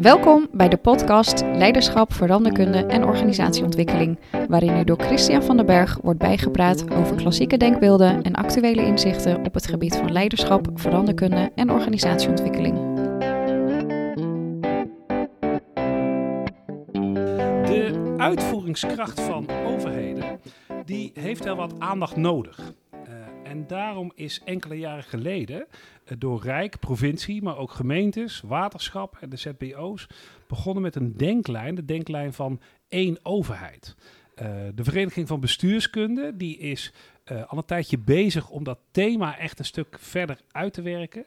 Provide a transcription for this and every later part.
Welkom bij de podcast Leiderschap, Veranderkunde en Organisatieontwikkeling, waarin u door Christian van den Berg wordt bijgepraat over klassieke denkbeelden en actuele inzichten op het gebied van leiderschap, veranderkunde en organisatieontwikkeling. De uitvoeringskracht van overheden die heeft wel wat aandacht nodig. En daarom is enkele jaren geleden uh, door Rijk, provincie, maar ook gemeentes, waterschap en de ZBO's begonnen met een denklijn, de denklijn van één overheid. Uh, de Vereniging van Bestuurskunde die is al een tijdje bezig om dat thema echt een stuk verder uit te werken.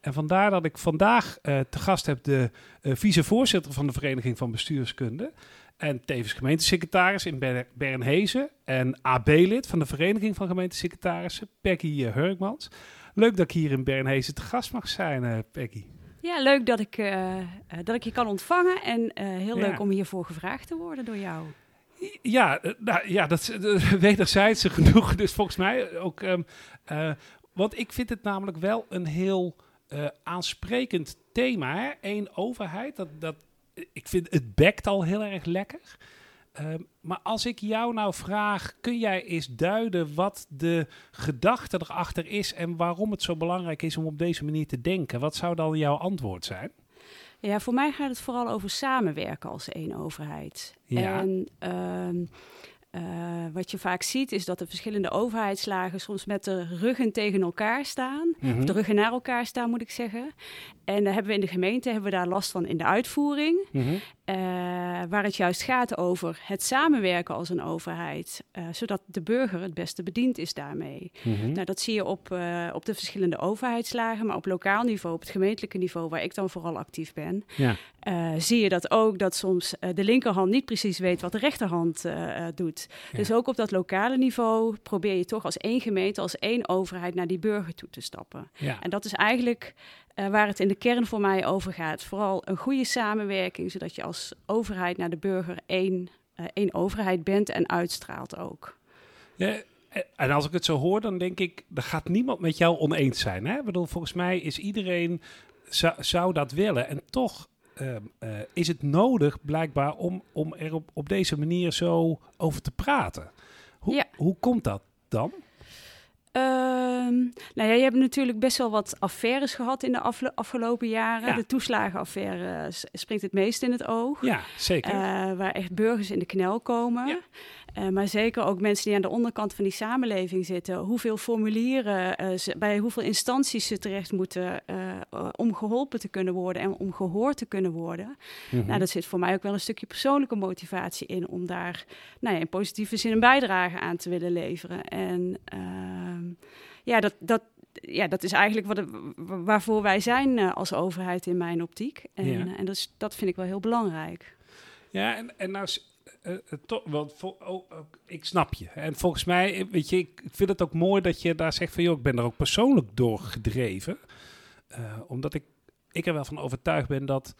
En vandaar dat ik vandaag te gast heb de vicevoorzitter van de Vereniging van Bestuurskunde. En tevens gemeentesecretaris in Ber Bernhezen. En AB-lid van de Vereniging van Gemeentesecretarissen, Peggy uh, Hurkmans. Leuk dat ik hier in Bernhezen te gast mag zijn, uh, Peggy. Ja, leuk dat ik, uh, dat ik je kan ontvangen. En heel ja. leuk om hiervoor gevraagd te worden door jou. Ja, nou, ja dat is wederzijds genoeg. Dus volgens mij ook. Um, want ik vind het namelijk wel een heel aansprekend thema. Eén overheid. Dat, dat, ik vind het bekt al heel erg lekker. Uh, maar als ik jou nou vraag, kun jij eens duiden wat de gedachte erachter is en waarom het zo belangrijk is om op deze manier te denken? Wat zou dan jouw antwoord zijn? Ja, voor mij gaat het vooral over samenwerken als één overheid. Ja. En uh, uh, wat je vaak ziet is dat de verschillende overheidslagen soms met de ruggen tegen elkaar staan. Mm -hmm. Of de ruggen naar elkaar staan, moet ik zeggen. En daar hebben we in de gemeente hebben we daar last van in de uitvoering. Mm -hmm. Uh, waar het juist gaat over het samenwerken als een overheid. Uh, zodat de burger het beste bediend is daarmee. Mm -hmm. Nou, dat zie je op, op de verschillende overheidslagen. Maar op lokaal niveau, op het gemeentelijke niveau, waar ik dan vooral actief ben. Ja. zie je dat ook, dat soms de linkerhand niet precies weet wat de rechterhand doet. Ja. Dus ook op dat lokale niveau probeer je toch als één gemeente, als één overheid naar die burger toe te stappen. Ja. En dat is eigenlijk uh, waar het in de kern voor mij over gaat. Vooral een goede samenwerking, zodat je als overheid naar de burger één, uh, één overheid bent en uitstraalt ook. Ja, en als ik het zo hoor, dan denk ik, er gaat niemand met jou oneens zijn. Hè? Ik bedoel, volgens mij is iedereen, zou, zou dat willen. En toch uh, uh, is het nodig blijkbaar om, om er op, op deze manier zo over te praten. Hoe, ja. hoe komt dat dan? Um, nou ja, je hebt natuurlijk best wel wat affaires gehad in de afgelopen jaren. Ja. De toeslagenaffaire springt het meest in het oog. Ja, zeker. Uh, waar echt burgers in de knel komen. Ja. Uh, maar zeker ook mensen die aan de onderkant van die samenleving zitten. Hoeveel formulieren, uh, ze, bij hoeveel instanties ze terecht moeten om geholpen te kunnen worden en om gehoord te kunnen worden. Mm -hmm. Nou, dat zit voor mij ook wel een stukje persoonlijke motivatie in om daar nou ja, in positieve zin een bijdrage aan te willen leveren. En ja, dat, dat, ja, dat is eigenlijk wat, waarvoor wij zijn als overheid in mijn optiek. En, ja. en dat, is, dat vind ik wel heel belangrijk. Ja, en, en nou, uh, toch, want vol, oh, ik snap je. En volgens mij, weet je, ik vind het ook mooi dat je daar zegt van, joh, ik ben er ook persoonlijk door gedreven. omdat ik, ik er wel van overtuigd ben dat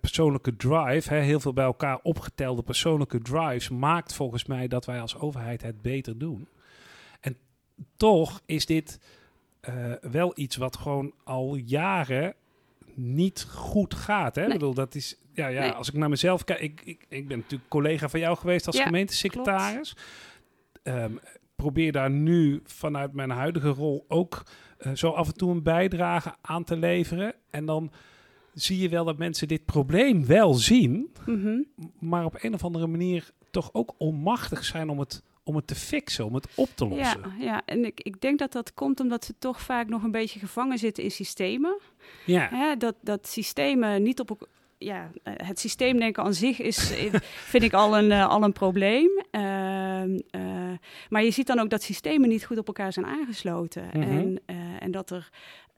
persoonlijke drive, hè, heel veel bij elkaar opgetelde persoonlijke drives, maakt volgens mij dat wij als overheid het beter doen toch is dit uh, wel iets wat gewoon al jaren niet goed gaat. Hè? Nee. Ik bedoel, dat is, ja, ja, nee. als ik naar mezelf kijk, ik, ik, ik ben natuurlijk collega van jou geweest als ja, gemeentesecretaris. Um, probeer daar nu vanuit mijn huidige rol ook uh, zo af en toe een bijdrage aan te leveren. En dan zie je wel dat mensen dit probleem wel zien, mm -hmm. maar op een of andere manier toch ook onmachtig zijn om het om het te fixen, om het op te lossen. Ja, ja. en ik, ik denk dat dat komt omdat ze toch vaak nog een beetje gevangen zitten in systemen. Ja. Hè, dat, dat systemen niet op ja, het systeemdenken aan zich is, vind ik al een, uh, al een probleem. Uh, uh, maar je ziet dan ook dat systemen niet goed op elkaar zijn aangesloten. Mm -hmm. en, en dat er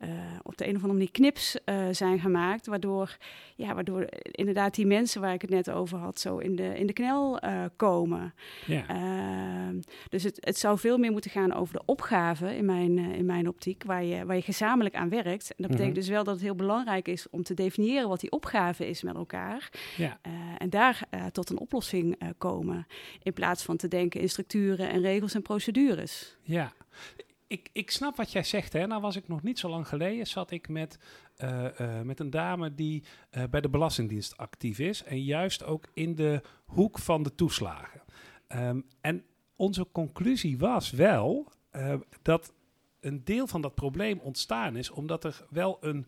uh, op de een of andere manier knips uh, zijn gemaakt, waardoor, ja, waardoor inderdaad die mensen waar ik het net over had, zo in de, in de knel uh, komen. Ja. Ehm, dus het, het zou veel meer moeten gaan over de opgave in mijn, in mijn optiek, waar je, waar je gezamenlijk aan werkt. En dat betekent -hmm. dus wel dat het heel belangrijk is om te definiëren wat die opgave is met elkaar. Ja. en daar tot een oplossing komen, in plaats van te denken in structuren en regels en procedures. Ja. Ik, ik snap wat jij zegt. Hè. Nou was ik nog niet zo lang geleden, zat ik met, eh, eh, met een dame die uh, bij de Belastingdienst actief is. En juist ook in de hoek van de toeslagen. Um, en onze conclusie was wel dat een deel van dat probleem ontstaan is omdat er wel een,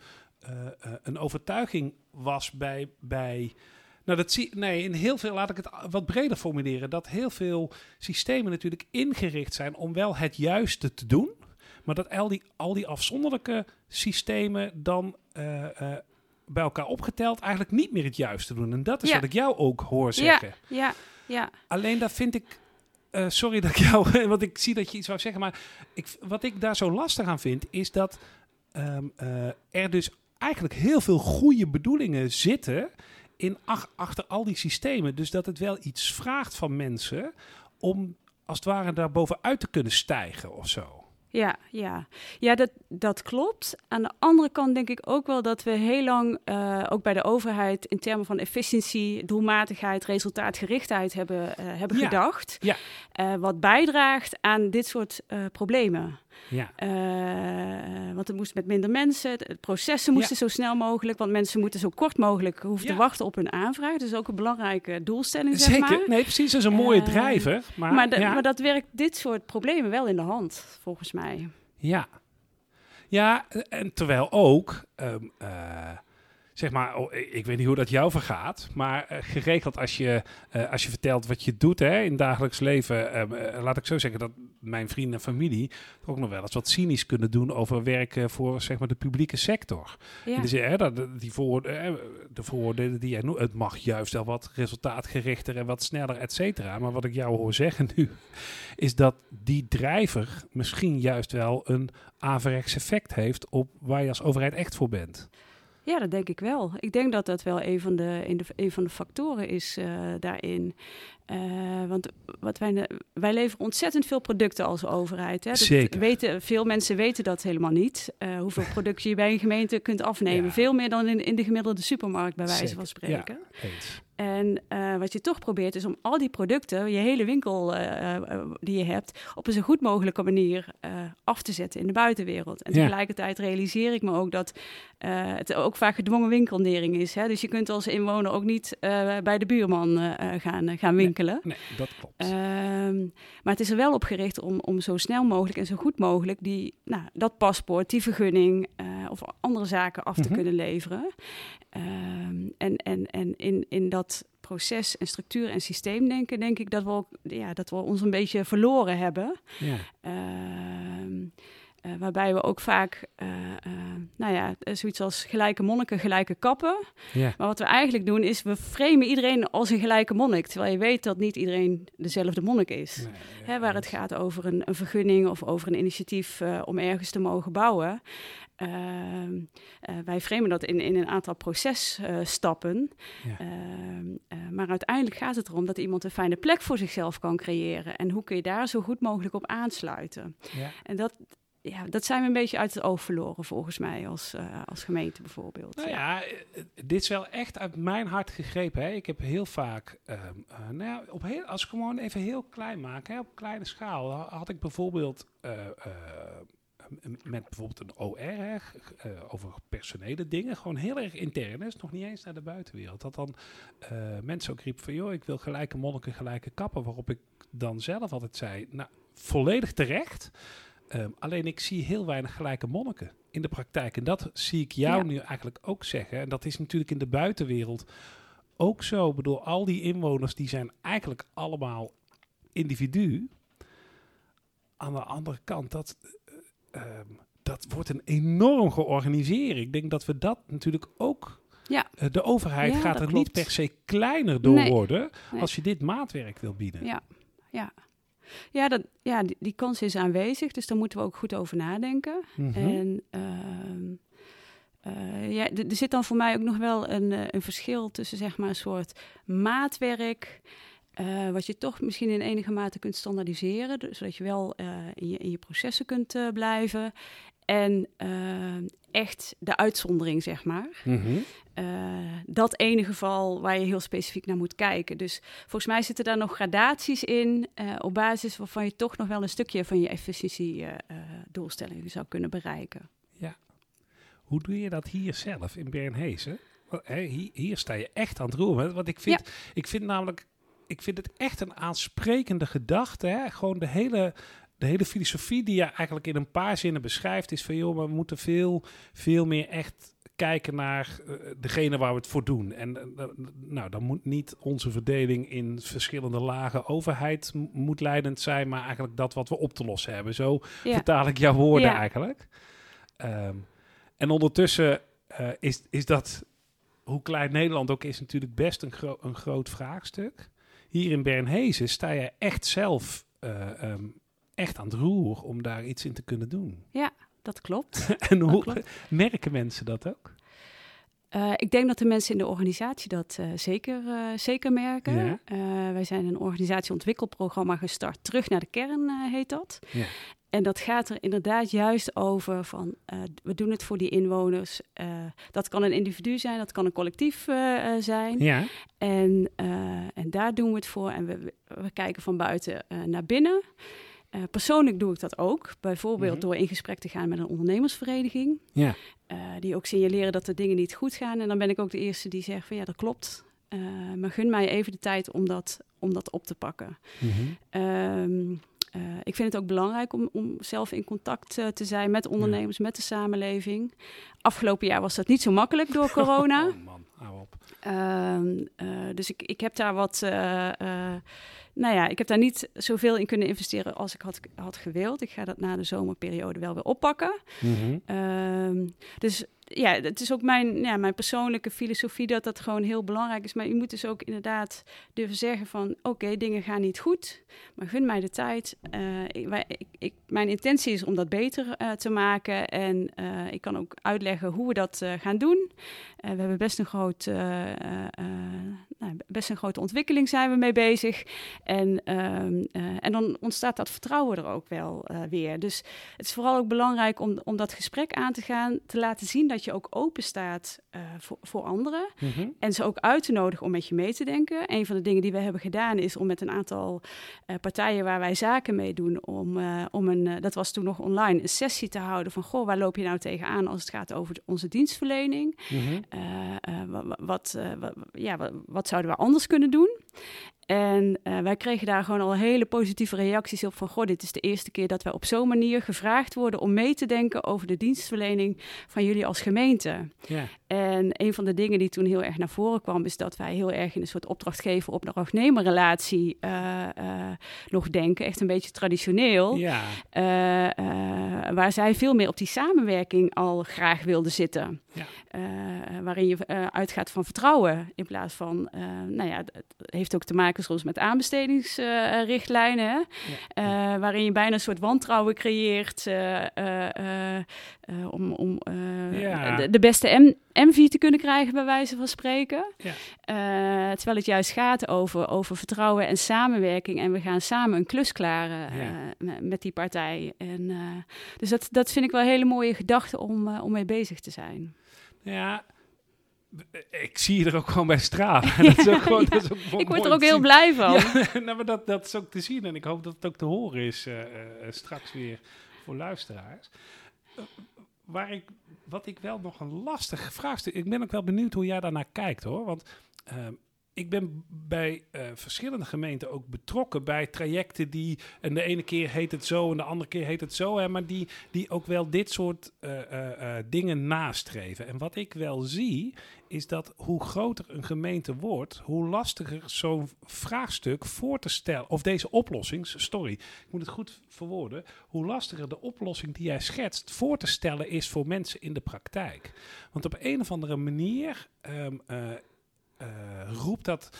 een overtuiging was bij. bij nou, dat zie nee, in heel veel, laat ik het wat breder formuleren, dat heel veel systemen natuurlijk ingericht zijn om wel het juiste te doen. Maar dat al die, al die afzonderlijke systemen dan uh, uh, bij elkaar opgeteld eigenlijk niet meer het juiste doen. En dat is wat ik jou ook hoor zeggen. Ja, ja, ja. Alleen dat vind ik. Uh, sorry dat ik jou. Want ik zie dat je iets wou zeggen. Maar ik, wat ik daar zo lastig aan vind, is dat um, er dus eigenlijk heel veel goede bedoelingen zitten in ach, achter al die systemen. Dus dat het wel iets vraagt van mensen om als het ware daar bovenuit te kunnen stijgen of zo. Ja, ja. ja dat, dat klopt. Aan de andere kant denk ik ook wel dat we heel lang, uh, ook bij de overheid, in termen van efficiëntie, doelmatigheid, resultaatgerichtheid hebben, uh, hebben ja. gedacht. Ja. Uh, wat bijdraagt aan dit soort problemen. Ja. Uh, want het moest met minder mensen. De processen moesten ja. zo snel mogelijk. Want mensen moeten zo kort mogelijk hoeven ja. te wachten op hun aanvraag. Dus ook een belangrijke doelstelling, Zeker. zeg maar. Nee, precies. Dat is een mooie uh, drijver. Maar, maar, de, maar, dat werkt dit soort problemen wel in de hand, volgens mij. Ja. Ja, en terwijl ook... Um, uh, zeg maar, oh, ik weet niet hoe dat jou vergaat, maar uh, geregeld als je, uh, als je vertelt wat je doet hè, in dagelijks leven, uh, laat ik zo zeggen dat mijn vrienden en familie ook nog wel eens wat cynisch kunnen doen over werken voor zeg maar, de publieke sector. Ja. Dus, hè, dat, die voor, de vooroordelen die jij noemt, het mag juist wel wat resultaatgerichter en wat sneller, et cetera. Maar wat ik jou hoor zeggen nu, is dat die drijver misschien juist wel een averechts effect heeft op waar je als overheid echt voor bent. Ja, dat denk ik wel. Ik denk dat dat wel een van de, een, de, een van de factoren is uh, daarin. Uh, want wat wij, wij leveren ontzettend veel producten als overheid. Hè. Dat Zeker. Weten, veel mensen weten dat helemaal niet. Uh, hoeveel producten je bij een gemeente kunt afnemen. Ja. Veel meer dan in, in de gemiddelde supermarkt, bij wijze Zeker. van spreken. Ja. En uh, wat je toch probeert is om al die producten, je hele winkel uh, uh, die je hebt, op een zo goed mogelijke manier af te zetten in de buitenwereld. En tegelijkertijd realiseer ik me ook dat het ook vaak gedwongen winkelnering is. Hè? Dus je kunt als inwoner ook niet bij de buurman gaan, gaan winkelen. Nee, nee dat klopt. Um, maar het is er wel op gericht om, om zo snel mogelijk en zo goed mogelijk die, nou, dat paspoort, die vergunning of andere zaken af te mm -hmm. kunnen leveren. Um, en en, en in, in dat proces en structuur en systeemdenken, denk ik dat we, ook, ja, dat we ons een beetje verloren hebben. Ja. Um, uh, waarbij we ook vaak, uh, uh, nou ja, zoiets als gelijke monniken, gelijke kappen. Maar wat we eigenlijk doen is, we framen iedereen als een gelijke monnik. Terwijl je weet dat niet iedereen dezelfde monnik is. Nee, ja, Hè, waar het gaat over een, een vergunning of over een initiatief om ergens te mogen bouwen. Uh, uh, wij framen dat in, in een aantal processtappen. Ja. Uh, maar uiteindelijk gaat het erom dat iemand een fijne plek voor zichzelf kan creëren. En hoe kun je daar zo goed mogelijk op aansluiten? Ja. En dat, ja, dat zijn we een beetje uit het oog verloren, volgens mij, als, als gemeente bijvoorbeeld. Nou ja, dit is wel echt uit mijn hart gegrepen. Hè. Ik heb heel vaak, nou ja, op heel, als ik gewoon even heel klein maak, hè, op kleine schaal, had ik bijvoorbeeld met bijvoorbeeld een OR uh, over personele dingen, gewoon heel erg intern is, nog niet eens naar de buitenwereld. Dat dan uh, mensen ook riepen van, joh, ik wil gelijke monniken, gelijke kappen, waarop ik dan zelf altijd zei, nou, volledig terecht. Um, alleen ik zie heel weinig gelijke monniken in de praktijk. En dat zie ik jou ja. nu eigenlijk ook zeggen. En dat is natuurlijk in de buitenwereld ook zo. Ik bedoel, al die inwoners die zijn eigenlijk allemaal individu. Aan de andere kant, dat, Um, dat wordt een enorm georganiseerd. Ik denk dat we dat natuurlijk ook. Ja. Uh, de overheid ja, gaat er klopt. niet per se kleiner door nee. worden Nee. als je dit maatwerk wil bieden. Ja, ja. Ja, dat, ja die, die, kans is aanwezig, dus daar moeten we ook goed over nadenken. Mhm. Mm -hmm. En uh, uh, ja, er zit dan voor mij ook nog wel een, uh, een verschil tussen zeg maar een soort maatwerk Uh, wat je toch misschien in enige mate kunt standaardiseren, dus zodat je wel uh, in, je, in je processen kunt uh, blijven. En echt de uitzondering, zeg maar. Mhm. Dat ene geval waar je heel specifiek naar moet kijken. Dus volgens mij zitten daar nog gradaties in, op basis waarvan je toch nog wel een stukje van je efficiëntie-doelstellingen uh, zou kunnen bereiken. Ja. Hoe doe je dat hier zelf in Bernhezen? Hier, hier, sta je echt aan het roeren. Want ik vind, ja. ik vind namelijk, ik vind het echt een aansprekende gedachte. Hè? Gewoon de hele de hele filosofie die je eigenlijk in een paar zinnen beschrijft, is van joh, we moeten veel, veel meer echt kijken naar uh, degene waar we het voor doen. En uh, nou, dan moet niet onze verdeling in verschillende lagen overheid moet leidend zijn, maar eigenlijk dat wat we op te lossen hebben. Zo ja. vertaal ik jouw woorden ja. eigenlijk. Um, en ondertussen uh, is, is dat, hoe klein Nederland ook is, natuurlijk best een, gro een groot vraagstuk. Hier in Bernhezen sta je echt zelf um, echt aan het roer om daar iets in te kunnen doen. Ja, dat klopt. en hoe klopt. merken mensen dat ook? Uh, ik denk dat de mensen in de organisatie dat uh, zeker, uh, zeker merken. Ja. wij zijn een organisatieontwikkelprogramma gestart. Terug naar de kern heet dat. Ja. En dat gaat er inderdaad juist over van we doen het voor die inwoners. dat kan een individu zijn, dat kan een collectief zijn. Ja. En, en daar doen we het voor. En we, we kijken van buiten naar binnen. Persoonlijk doe ik dat ook. Bijvoorbeeld Mhm. door in gesprek te gaan met een ondernemersvereniging. Ja. Die ook signaleren dat de dingen niet goed gaan. En dan ben ik ook de eerste die zegt van ja, dat klopt. Maar gun mij even de tijd om dat, om dat op te pakken. Mm -hmm. um, ik vind het ook belangrijk om, om zelf in contact te zijn met ondernemers, ja. met de samenleving. Afgelopen jaar was dat niet zo makkelijk door corona. oh man, hou op. Um, dus ik, ik heb daar wat nou ja, ik heb daar niet zoveel in kunnen investeren als ik had, had gewild. Ik ga dat na de zomerperiode wel weer oppakken. Mm -hmm. um, dus ja, het is ook mijn, ja, mijn persoonlijke filosofie dat dat gewoon heel belangrijk is. Maar je moet dus ook inderdaad durven zeggen van... oké, dingen gaan niet goed, maar gun mij de tijd. Uh, ik, ik, ik, mijn intentie is om dat beter uh, te maken. En uh, ik kan ook uitleggen hoe we dat gaan doen. we hebben best een, groot, nou, best een grote ontwikkeling zijn we mee bezig. En, um, en dan ontstaat dat vertrouwen er ook wel weer. Dus het is vooral ook belangrijk om, om dat gesprek aan te gaan... te laten zien dat dat je ook open staat uh, voor, voor anderen. Mm -hmm. En ze ook uit te nodigen om met je mee te denken. Een van de dingen die we hebben gedaan is om met een aantal uh, partijen waar wij zaken mee doen, om, uh, om een, dat was toen nog online, een sessie te houden van goh, waar loop je nou tegenaan als het gaat over onze dienstverlening? Mm -hmm. wat, wat, ja, wat, wat zouden we anders kunnen doen? En uh, wij kregen daar gewoon al hele positieve reacties op van... goh, dit is de eerste keer dat wij op zo'n manier gevraagd worden... om mee te denken over de dienstverlening van jullie als gemeente. En een van de dingen die toen heel erg naar voren kwam... is dat wij heel erg in een soort opdrachtgever op relatie uh, uh, nog denken. Echt een beetje traditioneel. Waar zij veel meer op die samenwerking al graag wilden zitten. Waarin je uitgaat van vertrouwen in plaats van... nou ja, het heeft ook te maken soms met aanbestedingsrichtlijnen. ja. uh, waarin je bijna een soort wantrouwen creëert uh, uh, om, om ja. de, de, beste MV te kunnen krijgen, bij wijze van spreken. Ja. terwijl het juist gaat over, over vertrouwen en samenwerking. En we gaan samen een klus klaren met, met die partij. En, dus dat, dat vind ik wel een hele mooie gedachte om, om mee bezig te zijn. Ja, ik zie je er ook gewoon bij stralen. Ja, dat is ook gewoon, ja. dat is ook ik word er ook heel blij van. Ja, nou, maar dat, dat is ook te zien. En ik hoop dat het ook te horen is uh, uh, straks weer voor luisteraars. Uh, waar ik, wat ik wel nog een lastig vraagstuk... Ik ben ook wel benieuwd hoe jij daarnaar kijkt, hoor. Want ehm, ik ben bij uh, verschillende gemeenten ook betrokken bij trajecten die, en de ene keer heet het zo en de andere keer heet het zo, hè, maar die, die ook wel dit soort uh, uh, dingen nastreven. En wat ik wel zie, is dat hoe groter een gemeente wordt, hoe lastiger zo'n vraagstuk voor te stellen, of deze oplossing, sorry, ik moet het goed verwoorden, hoe lastiger de oplossing die jij schetst voor te stellen is voor mensen in de praktijk. Want op een of andere manier. Uh, roept dat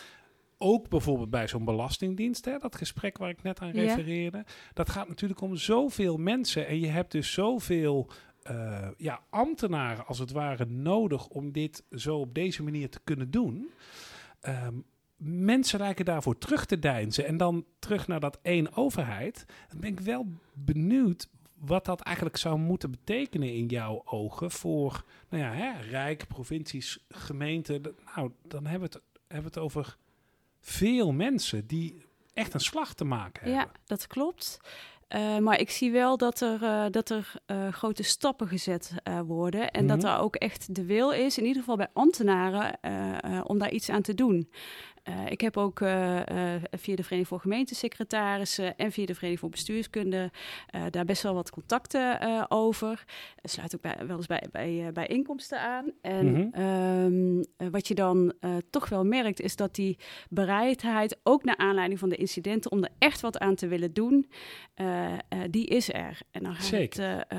ook bijvoorbeeld bij zo'n belastingdienst, hè, dat gesprek waar ik net aan refereerde. Ja. Dat gaat natuurlijk om zoveel mensen en je hebt dus zoveel uh, ja, ambtenaren als het ware nodig om dit zo op deze manier te kunnen doen. Um, mensen lijken daarvoor terug te deinzen en dan terug naar dat één overheid. Dan ben ik wel benieuwd wat dat eigenlijk zou moeten betekenen in jouw ogen voor nou ja, hè, Rijk, provincies, gemeenten. Nou, dan hebben we het, hebben we het over veel mensen die echt een slag te maken hebben. Ja, dat klopt. Uh, maar ik zie wel dat er, uh, dat er uh, grote stappen gezet worden. En mm -hmm. dat er ook echt de wil is, in ieder geval bij ambtenaren, om daar iets aan te doen. Uh, ik heb ook uh, uh, via de Vereniging voor Gemeentesecretarissen en via de Vereniging voor Bestuurskunde daar best wel wat contacten over. sluit ook bij, wel eens bij, bij, bij inkomsten aan. En mm -hmm. um, wat je dan toch wel merkt, is dat die bereidheid, ook naar aanleiding van de incidenten, om er echt wat aan te willen doen, die is er. En dan gaat Zeker. Het,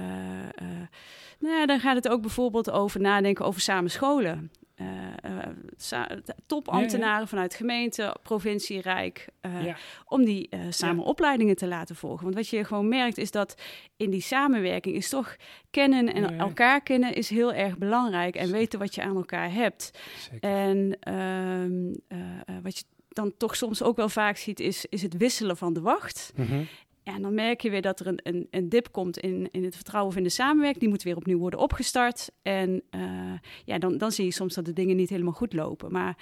nou ja, dan gaat het ook bijvoorbeeld over nadenken over samen scholen. Uh, topambtenaren ja, ja. vanuit gemeente, provincie, rijk, uh, ja. om die uh, samen opleidingen te laten volgen. Want wat je gewoon merkt is dat in die samenwerking is toch kennen en elkaar kennen is heel erg belangrijk en weten wat je aan elkaar hebt. Zeker. En ehm, wat je dan toch soms ook wel vaak ziet is, is het wisselen van de wacht. Mm -hmm. Ja, en dan merk je weer dat er een, een, een dip komt in, in het vertrouwen of in de samenwerking. Die moet weer opnieuw worden opgestart. En uh, ja, dan, dan zie je soms dat de dingen niet helemaal goed lopen. Maar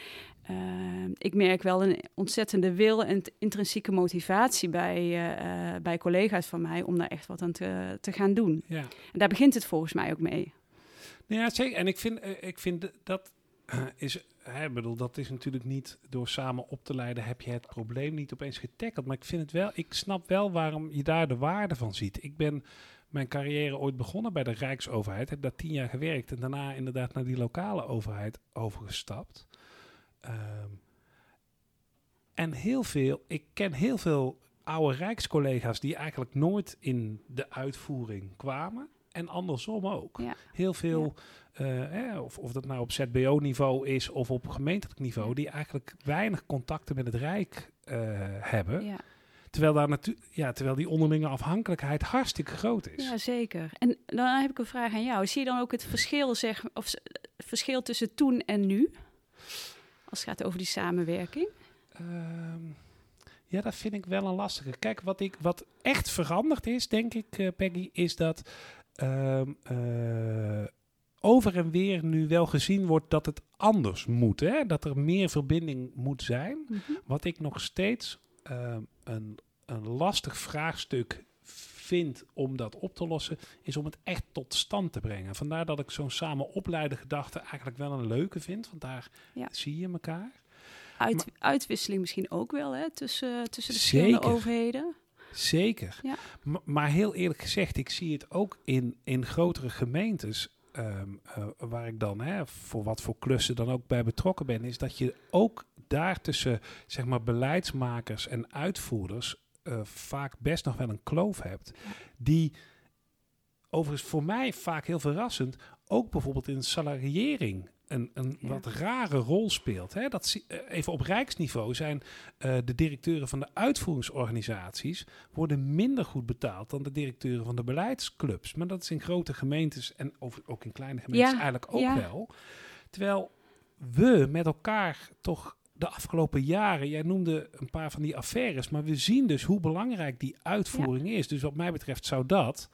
uh, ik merk wel een ontzettende wil en intrinsieke motivatie bij, uh, bij collega's van mij om daar echt wat aan te, te gaan doen. Ja. En daar begint het volgens mij ook mee. Ja, zeker. En ik vind, ik vind dat is hè, bedoel, dat is natuurlijk niet door samen op te leiden heb je het probleem niet opeens getackeld. Maar ik vind het wel, ik snap wel waarom je daar de waarde van ziet. Ik ben mijn carrière ooit begonnen bij de Rijksoverheid, heb daar tien jaar gewerkt en daarna inderdaad naar die lokale overheid overgestapt. Um, en heel veel, ik ken heel veel oude Rijkscollega's die eigenlijk nooit in de uitvoering kwamen. En andersom ook. Ja. Heel veel, ja. uh, of, of dat nou op ZBO-niveau is of op gemeentelijk niveau, die eigenlijk weinig contacten met het Rijk uh, hebben. Ja. Terwijl, daar natu- ja, terwijl die onderlinge afhankelijkheid hartstikke groot is. Ja, zeker. En dan heb ik een vraag aan jou. Zie je dan ook het verschil, zeg, of verschil tussen toen en nu? Als het gaat over die samenwerking? Um, ja, dat vind ik wel een lastige. Kijk, wat, ik, wat echt veranderd is, denk ik, uh, Peggy, is dat um, uh, over en weer nu wel gezien wordt dat het anders moet. Hè? Dat er meer verbinding moet zijn. Mhm. Wat ik nog steeds um, een, een lastig vraagstuk vind om dat op te lossen, is om het echt tot stand te brengen. Vandaar dat ik zo'n samen opleiden gedachte eigenlijk wel een leuke vind, want daar ja. zie je elkaar. Uit, maar, uitwisseling misschien ook wel, hè, tussen, tussen de verschillende overheden. Zeker. Ja. Maar heel eerlijk gezegd, ik zie het ook in, in grotere gemeentes. Um, uh, waar ik dan hè, voor wat voor klussen dan ook bij betrokken ben, is dat je ook daar tussen zeg maar, beleidsmakers en uitvoerders uh, vaak best nog wel een kloof hebt. Die overigens voor mij vaak heel verrassend ook bijvoorbeeld in salariering een, een ja. wat rare rol speelt. Hè? Dat, uh, even op rijksniveau zijn uh, de directeuren van de uitvoeringsorganisaties worden minder goed betaald dan de directeuren van de beleidsclubs. Maar dat is in grote gemeentes en over, ook in kleine gemeentes ja. eigenlijk ook ja. wel. Terwijl we met elkaar toch de afgelopen jaren, jij noemde een paar van die affaires, maar we zien dus hoe belangrijk die uitvoering is. Dus wat mij betreft zou dat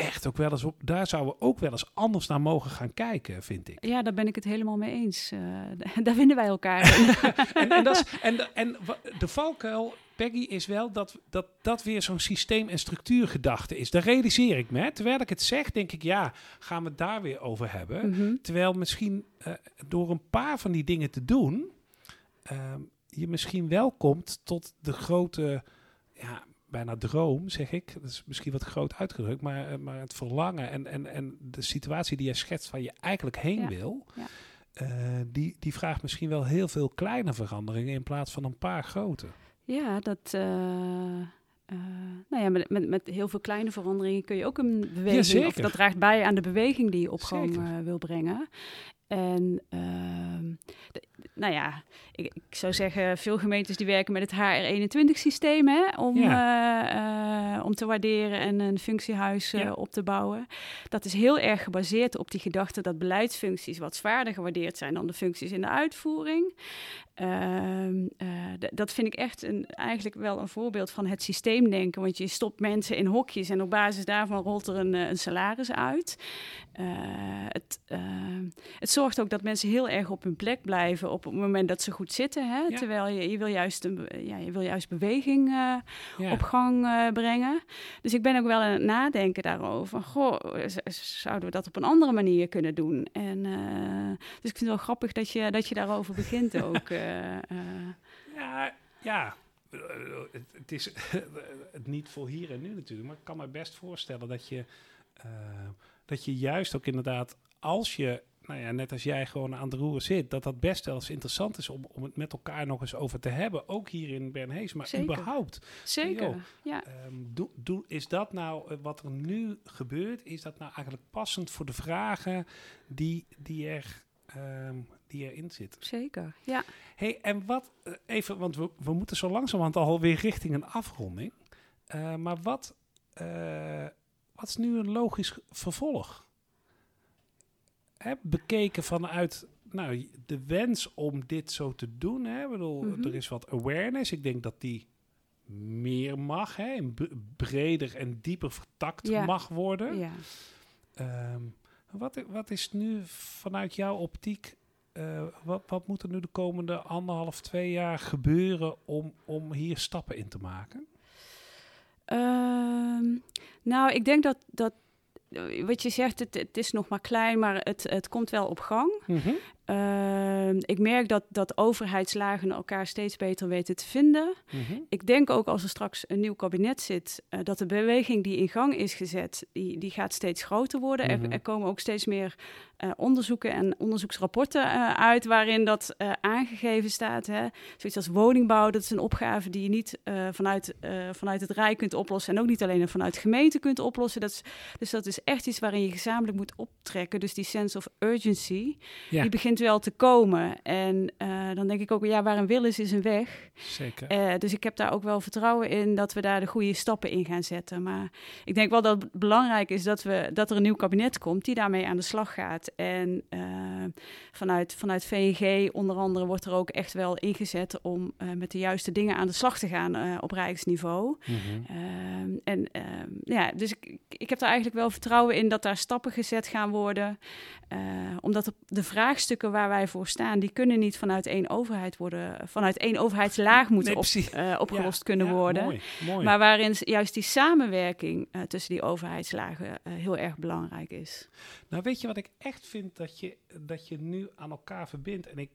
echt ook wel eens op. Daar zouden we ook wel eens anders naar mogen gaan kijken, vind ik. Ja, daar ben ik het helemaal mee eens. Uh, daar vinden wij elkaar. en, en, dat is, en, de, en de valkuil, Peggy, is wel dat dat, dat weer zo'n systeem- en structuurgedachte is. Daar realiseer ik me. Hè. Terwijl ik het zeg, denk ik, ja, gaan we het daar weer over hebben. Mm -hmm. Terwijl misschien uh, door een paar van die dingen te doen, uh, je misschien wel komt tot de grote. Ja, bijna droom, zeg ik. Dat is misschien wat groot uitgedrukt, maar, maar het verlangen en, en, en de situatie die je schetst waar je eigenlijk heen ja. wil, ja. uh, die, die vraagt misschien wel heel veel kleine veranderingen in plaats van een paar grote. Ja, dat. Uh, uh, nou ja, met, met, met heel veel kleine veranderingen kun je ook een beweging. Ja, of dat draagt bij aan de beweging die je op gang wil brengen. En ehm, nou ja, ik, ik, zou zeggen, veel gemeentes die werken met het HR21-systeem om, eh, eh, om te waarderen en een functiehuis uh, op te bouwen. Dat is heel erg gebaseerd op die gedachte dat beleidsfuncties wat zwaarder gewaardeerd zijn dan de functies in de uitvoering. Ehm, dat vind ik echt een, eigenlijk wel een voorbeeld van het systeemdenken. Want je stopt mensen in hokjes en op basis daarvan rolt er een, een salaris uit. het, ehm, het zorgt ook dat mensen heel erg op hun plek blijven op het moment dat ze goed zitten. Hè? Terwijl je, je, wil juist een, ja, je wil juist beweging uh, op gang uh, brengen. Dus ik ben ook wel aan het nadenken daarover. Goh, zouden we dat op een andere manier kunnen doen? En, uh, dus ik vind het wel grappig dat je, dat je daarover begint ook. ja, ja. Het, het is het niet voor hier en nu natuurlijk, maar ik kan me best voorstellen dat je, dat je juist ook inderdaad, als je nou ja, net als jij gewoon aan de roer zit, dat dat best wel eens interessant is om, om het met elkaar nog eens over te hebben. Ook hier in Bernhees, maar Zeker. überhaupt. Zeker, ja. Um, doe, is dat nou, uh, wat er nu gebeurt, is dat nou eigenlijk passend voor de vragen die, die er... Um, die erin zitten. Zeker, ja. hey, en wat, uh, even, want we, we moeten zo langzamerhand alweer richting een afronding. Uh, maar wat, wat is nu een logisch vervolg? Heb bekeken vanuit nou, de wens om dit zo te doen. Hè? Ik bedoel, mm -hmm. Er is wat awareness. Ik denk dat die meer mag, hè? En breder en dieper vertakt ja. mag worden. Ja. Um, wat, wat is nu vanuit jouw optiek, uh, wat, wat moet er nu de komende anderhalf, twee jaar gebeuren om, om hier stappen in te maken? Um, nou, ik denk dat, dat wat je zegt, het, het, is nog maar klein, maar het, het komt wel op gang. -hmm. Uh, ik merk dat, dat overheidslagen elkaar steeds beter weten te vinden. Mm -hmm. Ik denk ook als er straks een nieuw kabinet zit, uh, dat de beweging die in gang is gezet, die, die gaat steeds groter worden. Mm -hmm. er, er, komen ook steeds meer uh, onderzoeken en onderzoeksrapporten uit waarin dat aangegeven staat. Hè. Zoiets als woningbouw, dat is een opgave die je niet vanuit, vanuit het Rijk kunt oplossen en ook niet alleen vanuit gemeenten kunt oplossen. Dat is, dus dat is echt iets waarin je gezamenlijk moet optrekken. Dus die sense of urgency, ja. die begint wel te komen. En uh, dan denk ik ook, ja, waar een wil is, is een weg. Zeker. Uh, dus ik heb daar ook wel vertrouwen in dat we daar de goede stappen in gaan zetten. Maar ik denk wel dat het belangrijk is dat, we, dat er een nieuw kabinet komt die daarmee aan de slag gaat. En uh, vanuit, vanuit VNG onder andere wordt er ook echt wel ingezet om met de juiste dingen aan de slag te gaan op rijksniveau. Mm -hmm. en ja, dus ik, ik heb daar eigenlijk wel vertrouwen in dat daar stappen gezet gaan worden. omdat de vraagstukken waar wij voor staan, die kunnen niet vanuit één overheid worden, vanuit één overheidslaag moeten nee, op, uh, opgelost ja, kunnen ja, worden. Mooi, mooi. Maar waarin juist die samenwerking uh, tussen die overheidslagen uh, heel erg belangrijk is. Nou, weet je wat ik echt vind dat je, dat je nu aan elkaar verbindt? En ik,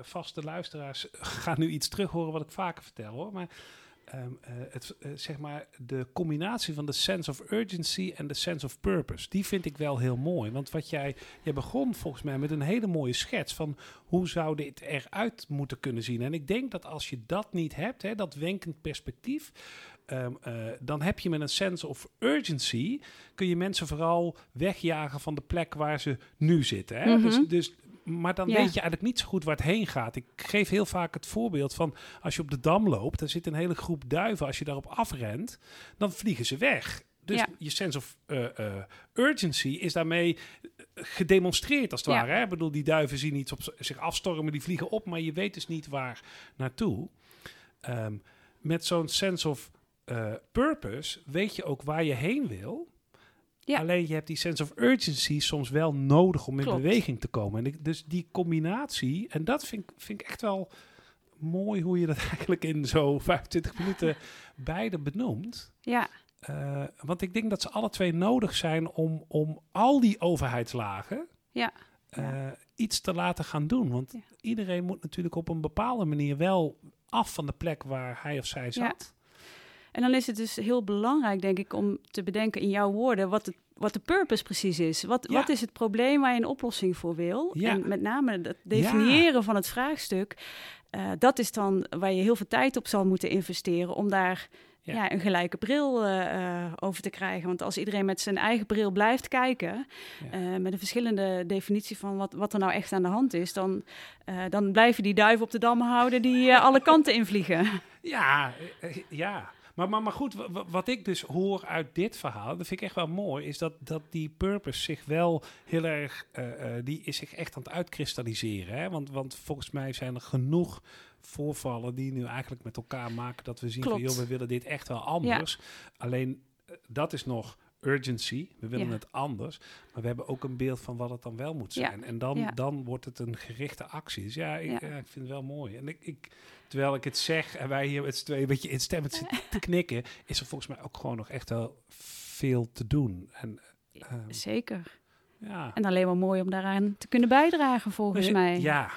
vaste luisteraars, ga nu iets terug horen wat ik vaker vertel hoor. Maar Um, uh, het, uh, zeg maar de combinatie van de sense of urgency en de sense of purpose, die vind ik wel heel mooi. Want wat jij, jij begon volgens mij met een hele mooie schets van hoe zou dit eruit moeten kunnen zien. En ik denk dat als je dat niet hebt, hè, dat wenkend perspectief, um, uh, dan heb je met een sense of urgency, kun je mensen vooral wegjagen van de plek waar ze nu zitten. Hè? Mm -hmm. Dus, dus maar dan ja. weet je eigenlijk niet zo goed waar het heen gaat. Ik geef heel vaak het voorbeeld van als je op de dam loopt, er zit een hele groep duiven. Als je daarop afrent, dan vliegen ze weg. Dus ja. je sense of uh, uh, urgency is daarmee gedemonstreerd als het Ja. ware. Hè? Ik bedoel, die duiven zien iets op zich afstormen, die vliegen op, maar je weet dus niet waar naartoe. Um, met zo'n sense of uh, purpose weet je ook waar je heen wil. Ja. Alleen je hebt die sense of urgency soms wel nodig om in Klopt. beweging te komen. En ik, dus die combinatie, en dat vind, ik- vind ik echt wel mooi hoe je dat eigenlijk in zo 25 minuten beide benoemt. Ja, Uh, want ik denk dat ze alle twee nodig zijn om, om al die overheidslagen ja, uh, iets te laten gaan doen. Want Ja. iedereen moet natuurlijk op een bepaalde manier wel af van de plek waar hij of zij zat. En dan is het dus heel belangrijk, denk ik, om te bedenken in jouw woorden wat, het, wat de purpose precies is. Wat, Ja. wat is het probleem waar je een oplossing voor wil? Ja. En met name het definiëren van het vraagstuk. eh, dat is dan waar je heel veel tijd op zal moeten investeren om daar ja. een gelijke bril uh, over te krijgen. Want als iedereen met zijn eigen bril blijft kijken, uh, met een verschillende definitie van wat, wat er nou echt aan de hand is, dan, dan blijven die duiven op de dam houden die alle kanten invliegen. Ja, ja. Maar, maar, maar goed, wat ik dus hoor uit dit verhaal, dat vind ik echt wel mooi, is dat, dat die purpose zich wel heel erg, die is zich echt aan het uitkristalliseren. Hè? Want, want volgens mij zijn er genoeg voorvallen die nu eigenlijk met elkaar maken dat we zien van joh, we willen dit echt wel anders. Alleen eh, dat is nog urgency. We willen het anders. Maar we hebben ook een beeld van wat het dan wel moet zijn. En dan, dan wordt het een gerichte actie. Dus ja, ik, ik vind het wel mooi. En ik, ik, terwijl ik het zeg en wij hier met z'n tweeën een beetje instemmend zitten te knikken, is er volgens mij ook gewoon nog echt wel veel te doen. En, ehm, Zeker. Ja. En alleen maar mooi om daaraan te kunnen bijdragen, volgens mij. Ja,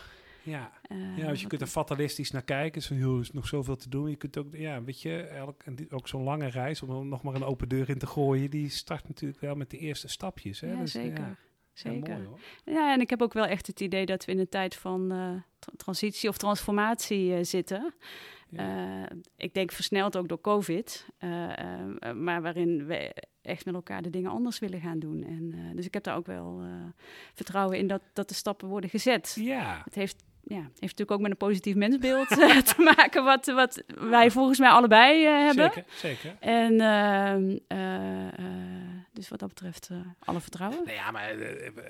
ja, uh, ja dus je kunt er fatalistisch naar kijken. Joh, er is nog zoveel te doen. Je kunt ook, ja, weet je, elk, ook zo'n lange reis om nog maar een open deur in te gooien. Die start natuurlijk wel met de eerste stapjes. Hè? Ja, dus, zeker. Ja, zeker. Ja, mooi, ja, en ik heb ook wel echt het idee dat we in een tijd van uh, transitie of transformatie uh, zitten. Ik denk versneld ook door COVID, maar waarin we echt met elkaar de dingen anders willen gaan doen. En, dus ik heb daar ook wel vertrouwen in dat, dat de stappen worden gezet. Ja. Het heeft ja, heeft natuurlijk ook met een positief mensbeeld uh, te maken, wat, wat wij volgens mij allebei uh, hebben. Zeker, zeker. En uh, dus wat dat betreft alle vertrouwen. Nou ja, maar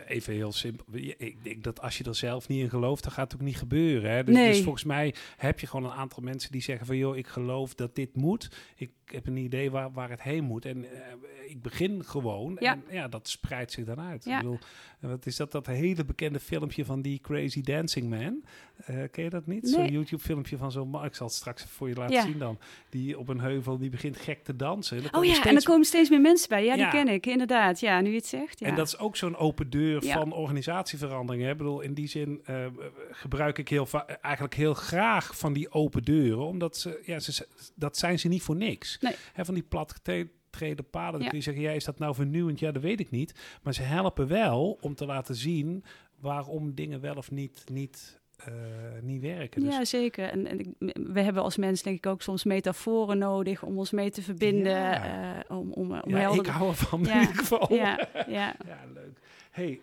even heel simpel. Ik denk dat als je er zelf niet in gelooft, dan gaat het ook niet gebeuren. Hè? Dus, nee. dus volgens mij heb je gewoon een aantal mensen die zeggen van... joh, ik geloof dat dit moet. Ik heb een idee waar, waar het heen moet. En ik begin gewoon. Ja. En ja, dat spreidt zich dan uit. Ja. Ik bedoel, wat is dat, dat hele bekende filmpje van die Crazy Dancing Man? Uh, ken je dat niet? Nee. Zo'n YouTube-filmpje van zo'n ik zal het straks voor je laten zien dan. Die op een heuvel, die begint gek te dansen. oh ja, en er komen steeds meer mensen bij. Ja, die ken ik, inderdaad. Ja, nu je het zegt. En dat is ook zo'n open deur van organisatieverandering. Ik bedoel, in die zin uh, gebruik ik heel eigenlijk heel graag van die open deuren. Omdat ze, ja, ze, dat zijn ze niet voor niks. Nee. He, van die plat treden paden. Kun je zeggen, ja, is dat nou vernieuwend? Ja, dat weet ik niet. Maar ze helpen wel om te laten zien waarom dingen wel of niet, niet, uh, niet werken. Dus... Ja, zeker. En, en, we hebben als mens denk ik ook soms metaforen nodig om ons mee te verbinden. Ja. Uh, om, om, om ja, helder... ik hou ervan ja. in ieder geval. Ja, ja. ja leuk. Hey,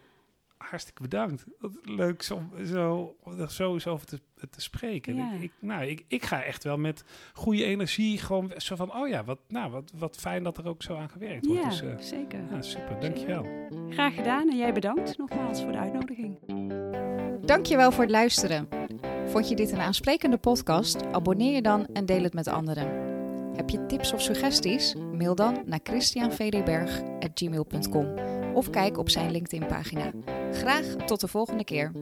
hartstikke bedankt. Wat leuk zo, zo, zo, zo over te, te spreken. Ik, ik, nou, ik, ik ga echt wel met goede energie gewoon zo van, oh ja, wat, nou, wat, wat fijn dat er ook zo aan gewerkt wordt. Ja, dus, uh, zeker. Ja, super, dankjewel. Graag gedaan en jij bedankt nogmaals voor de uitnodiging. Dankjewel voor het luisteren. Vond je dit een aansprekende podcast? Abonneer je dan en deel het met anderen. Heb je tips of suggesties? Mail dan naar christianvdberg.gmail.com of kijk op zijn LinkedIn-pagina. Graag tot de volgende keer.